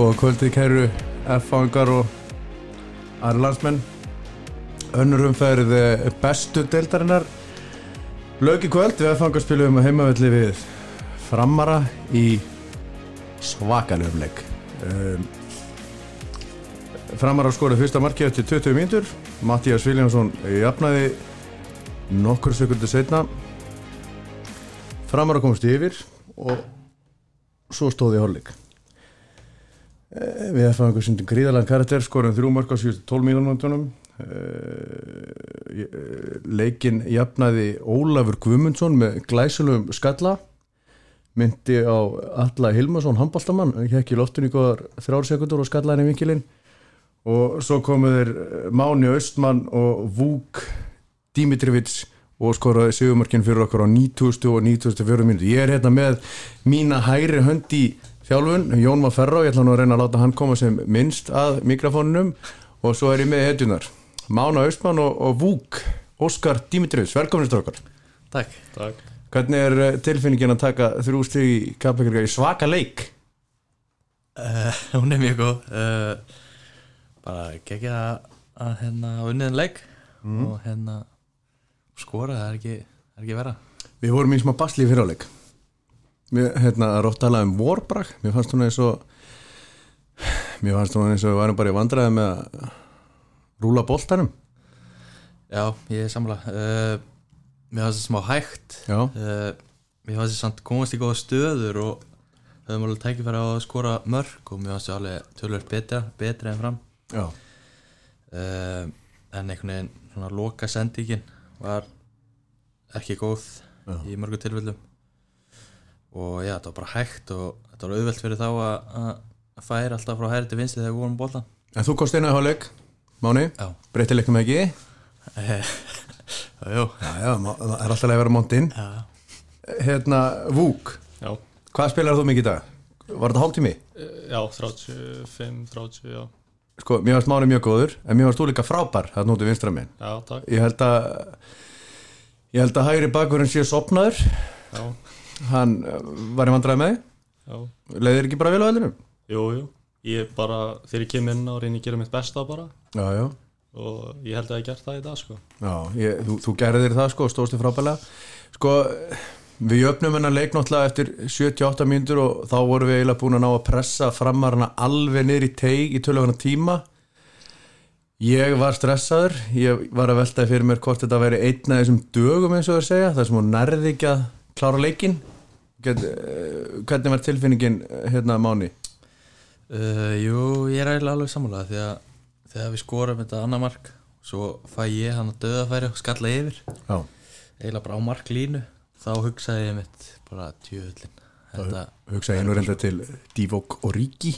Góða kvöldið kæru F-fangar og aðra landsmenn. Önnur umferð eh, bestu deildarinnar. Lögi kvöld við F-fangar spilum heimavelli við Framara í svakalöfum leik. Um, Framara skorið fyrsta marki eftir 20 mínútur. Mattías Viljánsson jafnaði nokkur sekundur setna Framara komst yfir og svo stóði í hálfleik Við erum einhver sundin gríðalega karakter, skorum þrjú mörg á 12 mínúndunum. Leikin jafnaði Ólafur Guðmundsson með glæsulum skalla. Myndi á Alla Hilmarsson, handbóltamann, hekk í loftinu þrjársekundur og skallaði henni vinkilinn. Og svo komuður Máni Östmann og Vúk Dimitrivits og skoraði sigumörkinn fyrir okkur á 9000 og 9004 mínúti. Ég er hérna með mína hæri hönd í þjálfun, Jón var ferra og ég ætla nú að reyna að láta hann koma sem minnst að mikrofónunum og svo er ég með hetjunar Mána Austmann og, og Vúk Óskar Dimitrius, velkominist okkar Takk, Takk. Hvernig er eh, tilfinningin að taka þrjú stig í kappleikarga í svaka leik? Uh, hún er mjög góð. Uh, bara gegja að hérna unniðin leik. Mm. og hérna skora, það er ekki, er ekki vera Við vorum í smá basli í fyriráleik Mér, hérna, rótt talað um vorbrag mér fannst hún eins og mér fannst hún eins og við varum bara í vandræði með að rúla boltanum. Já, ég er samla uh, mér fannst það smá hægt. Uh, mér fannst það samt komast í góða stöður og höfum alveg tækifæri á að skora mörg og mér fannst það alveg tölvöld betra, betra en fram. Uh, en einhvern veginn svona loka sendingin var ekki góð Já. í mörgu tilfellum og já, þetta var bara hægt og þetta var auðvelt fyrir þá að, að færa alltaf frá hæri til vinsti þegar við vorum bóla En þú komst inn á hálfleik, Máni? Leikum ekki? Jú það er alltaf að vera montinn. Já, Hérna, Vúk, Já, hvað spilar þú mikið í dag? Var þetta hálftími? já, 35, 30, já, Sko, mér varst Máni mjög góður en mér varst þú líka frábær það nútið vinstra minn já, takk, Ég held að ég held að hægri bakurinn sé sopnaður já, hann eh, var í vandræði með þig? Leiðir ekki bara vel á eldinum jú, jú, ég bara, þegar ég kem inn á reyni að gera mitt besta bara. Já, já, og ég held að ég gert það í dag, sko. já ég, þú, þú gerðir það sko og stóðst þig frábærlega. Sko, við jöfnum hennar leik náttúrulega eftir 78 mínútur og þá vorum við eiginlega búin að ná að pressa framarna alveg niður í teig í tölvögana tíma. Ég var stressaður, ég var að veltaði fyrir mér hvort þetta væri einn af þessum dögum eins og það segja, það sem hún nærði ekki að klára leikin Hvernig var tilfinningin eh, hérna Máni? uh, jú, ég er eiginlega alveg sammála því að þegar við skorum þetta annar mark svo fæ ég hann að döðafæri og skalla yfir. Já, eiginlega bara á marklínu þá hugsaði ég mitt bara tjöðlin þetta, hugsa ég nú reynda til Divok og Ríki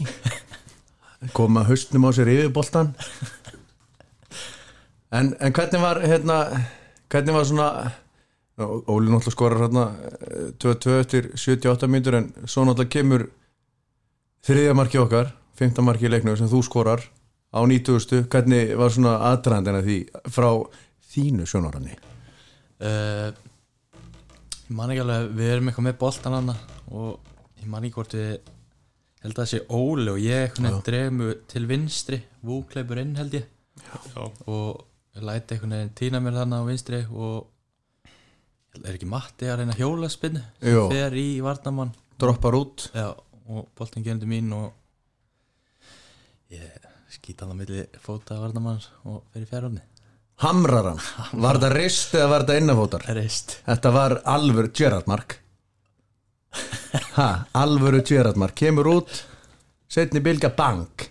koma haustnum á sér yfir boltan en, en hvernig var hérna, hvernig var svona Óli náttúrulega skorar hérna eh, 2-2 eftir 78 mínútur en svo náttúrulega kemur þriðja marki okkar, fymta marki í leiknum sem þú skorar á 90. hvernig var svona aðdraðandina því frá þínu sjónaranni uh, ég man ekki alveg við erum eitthvað með boltan hana og ég man ekki hvort við held að það sé Óli og ég eitthvað drefum til vinstri, vúkleipur inn held ég. Já, og læti einhvern veginn týna mér þannig á vinstri og er ekki Matti að reyna hjólaspinnu Jú. sem fer í varnamann droppar út. Já, og boltin gerði mín og ég skýta hann á milli fóta varnamanns og fer í fjárhóðni hamrar hann, var þetta rist eða var þetta innafótar? Reist Þetta var alvöru Gerard Mark ha, Alvöru Gerard Mark Kemur út Setni bylga bank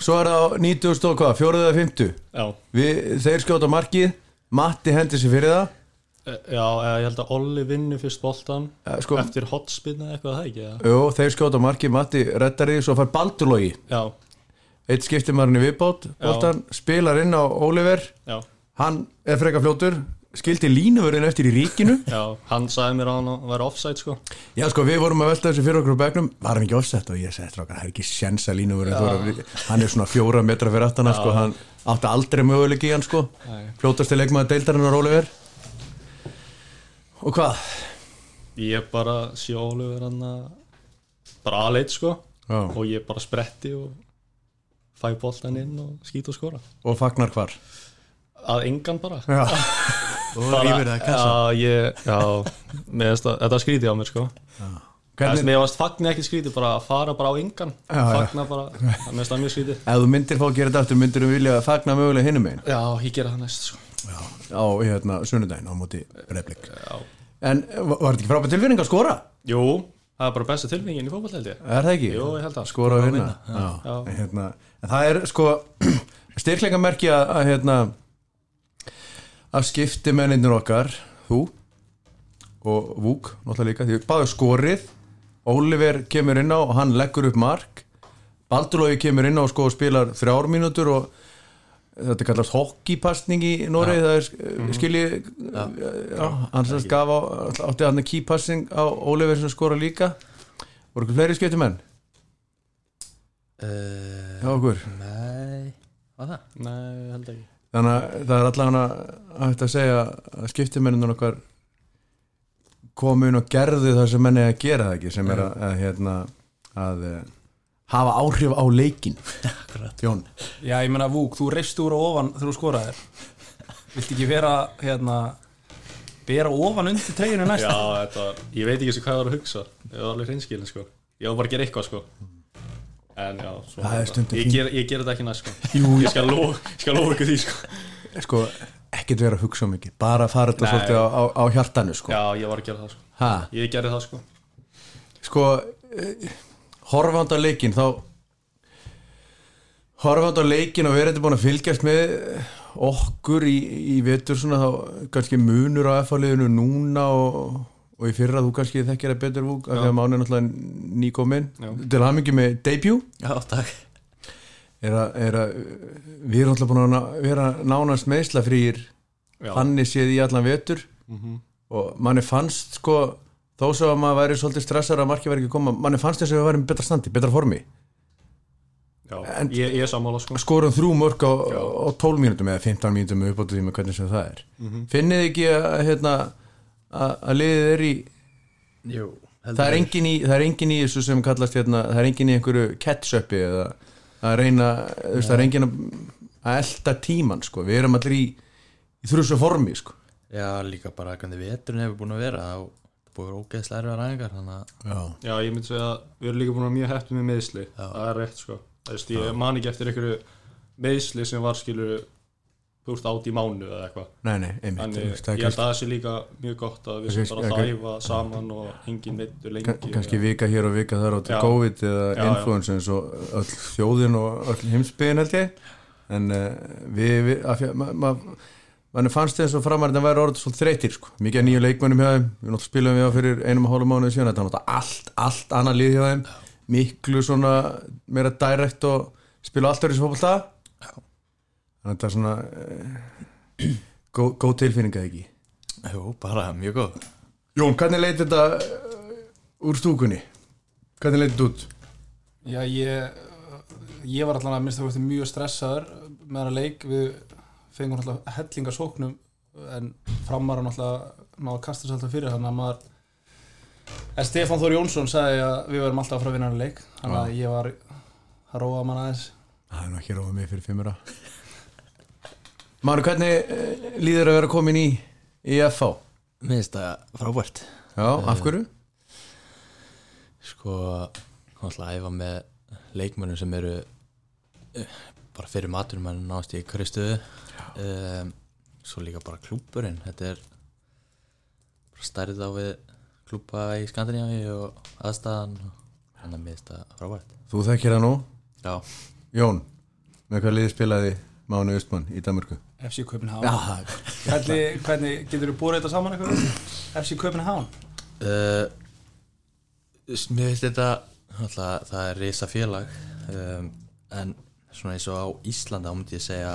Svo er það á 90 og hvað, fjóruð eða 50 já, Við, Þeir skjóta markið. Matti hendi sér fyrir það já, ég held að Olli vinni fyrst boltan Eh, sko, eftir hotspinna eitthvað það ekki, Jú, þeir skjóta markið, Matti reddar því Svo fær Baldurlogi Eitt skiptir maðurinn í viðbót Boltan spilar inn á Oliver. Já, Hann er freka fljótur Skildi línuvörðin eftir í ríkinu. Já, hann sagði mér að hann vera offside, sko, Já sko við vorum að velta þessu fyrir okkur á begnum Var hann ekki offsett og ég segi strákar Það er ekki sjens að línuvörðin Hann er svona fjóra metra fyrir aftan hann, sko, Hann átti aldrei möguleik í hann sko. Nei. Fljótasti leikmaður deildarinnar Oliver Og hvað? ég bara vera hann að bara aðleit, sko, Já. og ég bara spretti og fæ boltan inn og skýt og skora. Og fagnar hvar? Að engan bara. Já, og rýfur það kassa já, ég, já, með þess að þetta skrítið á mér sko. Hvernig? Mér varst fagni ekki skrítið, bara að fara bara á engan. Já, já. Fagna bara, mest að mjög skrítið. Ef þú myndir fá að gera þetta aftur myndir þú vilja fagna mögulega hinum einn Já, ég gera það næst sko á hérna, sunnudaginn á móti Já. en var þetta ekki frábært tilfinning að skora? Jú, það er bara besta tilfengin í fótball held ég Er það ekki? Jú, ég held það. Skora og vinna vinna, Já. Já. En, hérna, en það er sko styrkleikamerki að, að hérna að skipti mennindir okkar þú og Vúk náttúrulega líka, því báðu skorið Oliver kemur inn á og hann leggur upp mark Baldurlógi kemur inn á sko og spilar þrjár mínútur og þetta kallast hockeypassning í Noregi það er mm skilji já, hann sem gaf á átti hann keypassing á Oliver sem skora líka. Voru ekki fleiri skipti menn uh, hjá okkur? nei, hvað það? Nei, held ekki. Þannig að það er allavega hægt að segja að skiptimennunum okkar komu inn og gerðu það sem menni að gera það ekki sem er að, að, hérna, að eh, hafa áhrif á leikin Jón. Já, ég meina Vúk, þú reist úr og ofan þegar þú skoraðir. Viltu ekki vera, hérna bera ofan undir treyjunu næst Já, þetta var, ég veit ekki sem hvað ég var að hugsa. Ég var alveg hreinskilin sko. Ég var bara að gera eitthvað sko. En já, ég, ger, ég ger þetta ekki næst sko. Jú, Ég skal lofa, ykkur því sko. Sko, ekkert vera að hugsa um mikið. Bara fara þetta svolítið á, á, á hjartanu sko, Já, ég var að gera það sko. Ha, Ég gerði það sko. Sko horfandi á leikin þá horfandi á leikin og verið búin að fylgjast með okkur í, í vetur svona þá kannski munur á F-liðinu núna og, og í fyrra þú kannski þekkir það betur vúk af því að mánu er náttúrulega nýkominn til að mikið með debut. Já, takk. Er að, er að við erum náttúrulega búin að vera nánast meðslafrýr Já. þannig séð í allan vetur. Mhm. og manni fannst sko þó svo að maður væri svolítið stressar að markið væri ekki koma manni fannst þess að við væri með betra standi, betra formi Já, En- ég, ég sammála sko skorum þrjú mörg á, á 12 mínútum eða 15 mínútum með uppáttu tíma hvernig sem það er Mhm. finnið þið ekki að, hérna, að, liðið er í Jú það er, engin í það er engin í þessu sem kallast hérna, það er engin í einhverju catch-upi eða að reyna þú veist, það er engin að, að elda tíman sko. við erum allir í, í þrjusu formi sko. Já, líka bara hvernig veturinn hefur búin að vera þá vera ógeðslega erfiðar æfingar þannig að já, Já, ég myndi segja að við erum líka búin að vera mjög heftum með meðsli Það er rétt sko. Veist, ég man ekki eftir einhverju meðsli sem var skilur þú veist átt í mánu eða eitthvað. Nei, nei, einmitt Þannig þú veist, það ég er held að það sé líka mjög gott að við sem bara ja, þæfa saman og engin meittur lengi Kann- kannski vika hér og vika þar á til Já. COVID eða Já, já. influensa eins og öll þjóðin og öll heimsbyðin held ég. En uh, við, við mann fannst þess að framarinn að vera orðið svolítið þreytir sko. mikið af nýju leikmönnum hjá þeim. Við náttúrulega spilum við á fyrir einum og hálfum mánuði síðan. Þetta er náttúrulega allt, allt annað lið hjá þeim. Miklu svona meira direkt og spila allt öðru svo fólta þannig að þetta er svona uh, góð, góð tilfinning eða ekki? Jú, bara mjög góð. Jón, hvernig leit þetta uh, úr stúkunni? Hvernig leit þetta út? Já, ég ég var allan að minnst það mjög stressaður með hana leik. Við fengum alltaf hellingar sóknum en framar hann alltaf náða að kasta sér alltaf fyrir þannig að maður en Stefán Þór Jónsson sagði að við verum alltaf að fara að vinna hann leik þannig að ég var að róa mann aðeins Það er nú ekki ráðið mig fyrir fimmura Máru, hvernig eh, líður að vera komin í, í FH? Mér finnst það frábært Já, af hverju? Sko, að æfa með leikmönnum sem eru uh, bara fyrir maturum en náðast í hverju stöðu. Um, Svo líka bara klúburinn Þetta er bara stærð á við klúpa í Skandinavíu og aðstæðan og þannig að mér finnst það frábært. Þú þekkir það nú? Já, Jón, með hvað liði spilaði Mánu Östmann í Danmörku? FC Já, hvernig, hvernig getur þú búið þetta saman eitthvað? FC Köpenhán uh, Mér finnst þetta alltaf, það er risa félag um, en svona eins og á Íslanda þá myndi ég segja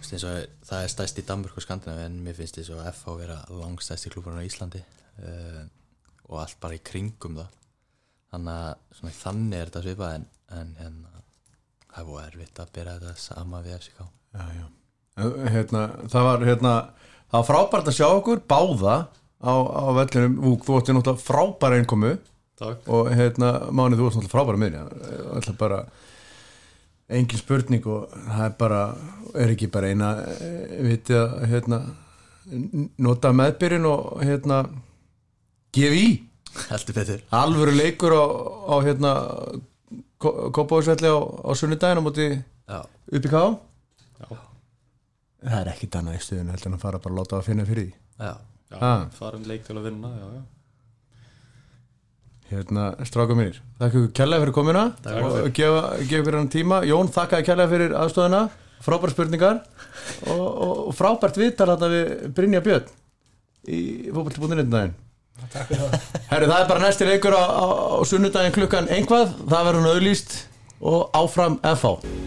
veist, og það er stæst í Danmörk og Skandinavi en mér finnst þess að FH vera langstæst í klúburinn á Íslandi uh, og allt bara í kringum það. Þannig að þannig er þetta svipað en, en hérna, það er búið erfitt að bera þetta sama við FCK já, já. Eh, hérna, Það var hérna Það var frábært að sjá okkur báða á, á vellinum. Vúk, þú átti náttúrulega frábæra einkomu Takk. Og hérna, Máni, þú varst náttúrulega frábæra með alltaf bara engin spurning og það er bara er ekki bara eina eh, vitið að hérna nota meðbyrjun og hérna gefa í. Alvöru leikur á, á hérna Kópáðsvelli á, á sunnudaginn á móti upp í ká Já. það er ekkit annað í stuðinu heldur en að fara bara að láta að finna fyrir því. Já, Já, Ah. farin leik til að vinna, já, já hérna, stráka mínir þakka ykkur kærlega fyrir komuna Takk og gefa, ykkur hann tíma. Jón, þakkaði kærlega fyrir aðstofuna frábært spurningar og, og, og frábært viðtal þetta við Brynja Björn í fótbolti.net daginn. Takk fyrir það. Er bara næsti leikur á, á, á sunnudaginn klukkan einhvað, það verður hann auðlýst og áfram FH